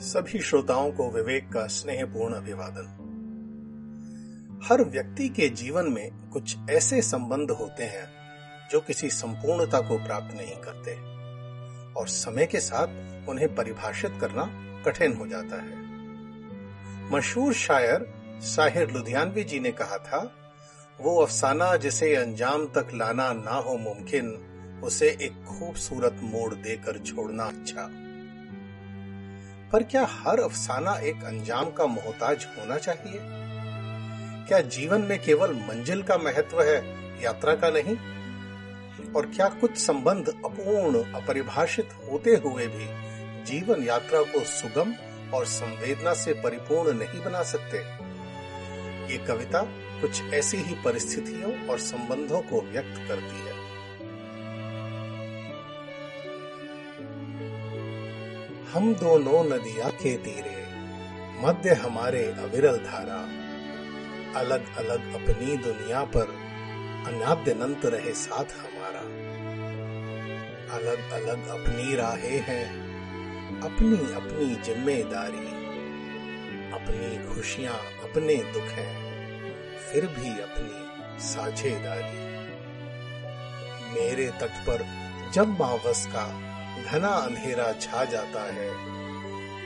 सभी श्रोताओं को विवेक का स्नेहपूर्ण अभिवादन। हर व्यक्ति के जीवन में कुछ ऐसे संबंध होते हैं जो किसी संपूर्णता को प्राप्त नहीं करते, और समय के साथ उन्हें परिभाषित करना कठिन हो जाता है। मशहूर शायर साहिर लुधियानवी जी ने कहा था, वो अफसाना जिसे अंजाम तक लाना ना हो मुमकिन, उसे एक खूबसूरत मोड़ देकर छोड़ना अच्छा। पर क्या हर अफसाना एक अंजाम का मोहताज होना चाहिए? क्या जीवन में केवल मंजिल का महत्व है, यात्रा का नहीं? और क्या कुछ संबंध अपूर्ण, अपरिभाषित होते हुए भी जीवन यात्रा को सुगम और संवेदना से परिपूर्ण नहीं बना सकते? ये कविता कुछ ऐसी ही परिस्थितियों और संबंधों को व्यक्त करती है। हम दोनों नदिया के तीरे, मध्य हमारे अविरल धारा। अलग अलग अपनी दुनिया पर अनाद्यनंत रहे साथ हमारा। अलग अलग अपनी राहें हैं अपनी अपनी ज़िम्मेदारी। अपनी खुशियाँ अपने दुख हैं, फिर भी अपनी साझेदारी। मेरे तट पर जब मावस का घना अंधेरा छा जाता है।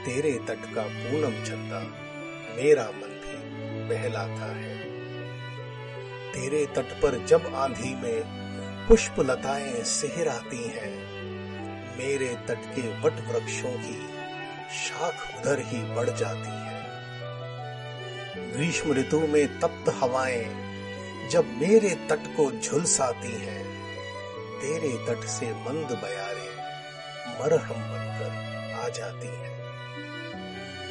तेरे तट का पूनम चंदा मेरा मन भी बहलाता है। तेरे तट पर जब आंधी में पुष्प लताएँ सिहराती हैं, मेरे तट के वट वृक्षों की शाख उधर ही बढ़ जाती है। ग्रीष्म ऋतु में तप्त हवाएँ जब मेरे तट को झुलसाती हैं, तेरे तट से मंद बयारे मरहम बनकर आ जाती है।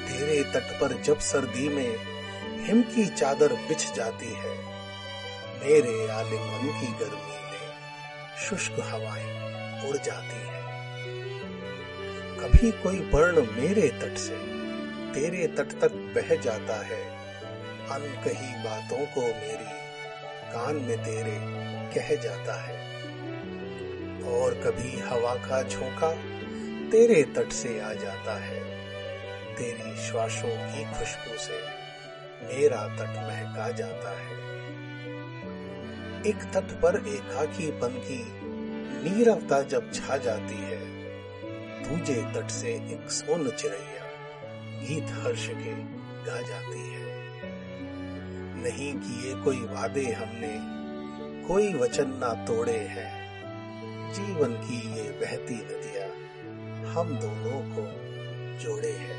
तेरे तट पर जब सर्दी में हिम की चादर बिछ जाती है, मेरे आलिंगन की गर्मी में शुष्क हवाएँ उड़ जाती है। कभी कोई वर्ण मेरे तट से, तेरे तट तक बह जाता है। अनकही बातों को मेरी कान में तेरे कह जाता है। और कभी हवा का झोंका तेरे तट से आ जाता है। तेरी श्वासों की खुशबू से मेरा तट महका जाता है। एक तट पर एकाकीपन की नीरवता जब छा जाती है, दूजे तट से एक सोन चिड़ैया गीत हर्ष के गा जाती है। नहीं किए कोई वादे हमने, कोई वचन ना तोड़े हैं। जीवन की ये बहती नदियाँ हम दोनों को जोड़े हैं।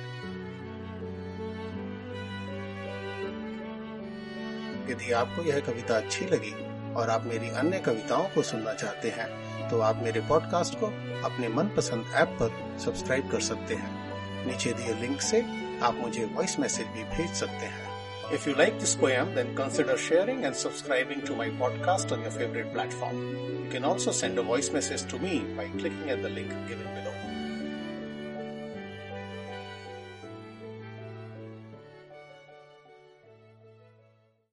यदि आपको यह कविता अच्छी लगी और आप मेरी अन्य कविताओं को सुनना चाहते हैं तो आप मेरे पॉडकास्ट को अपने मनपसंद ऐप पर सब्सक्राइब कर सकते हैं। नीचे दिए लिंक से आप मुझे वॉइस मैसेज भी भेज सकते हैं। If you like this poem then consider sharing and subscribing to my podcast on your favourite platform you can also send a voice message to me by clicking at the link given below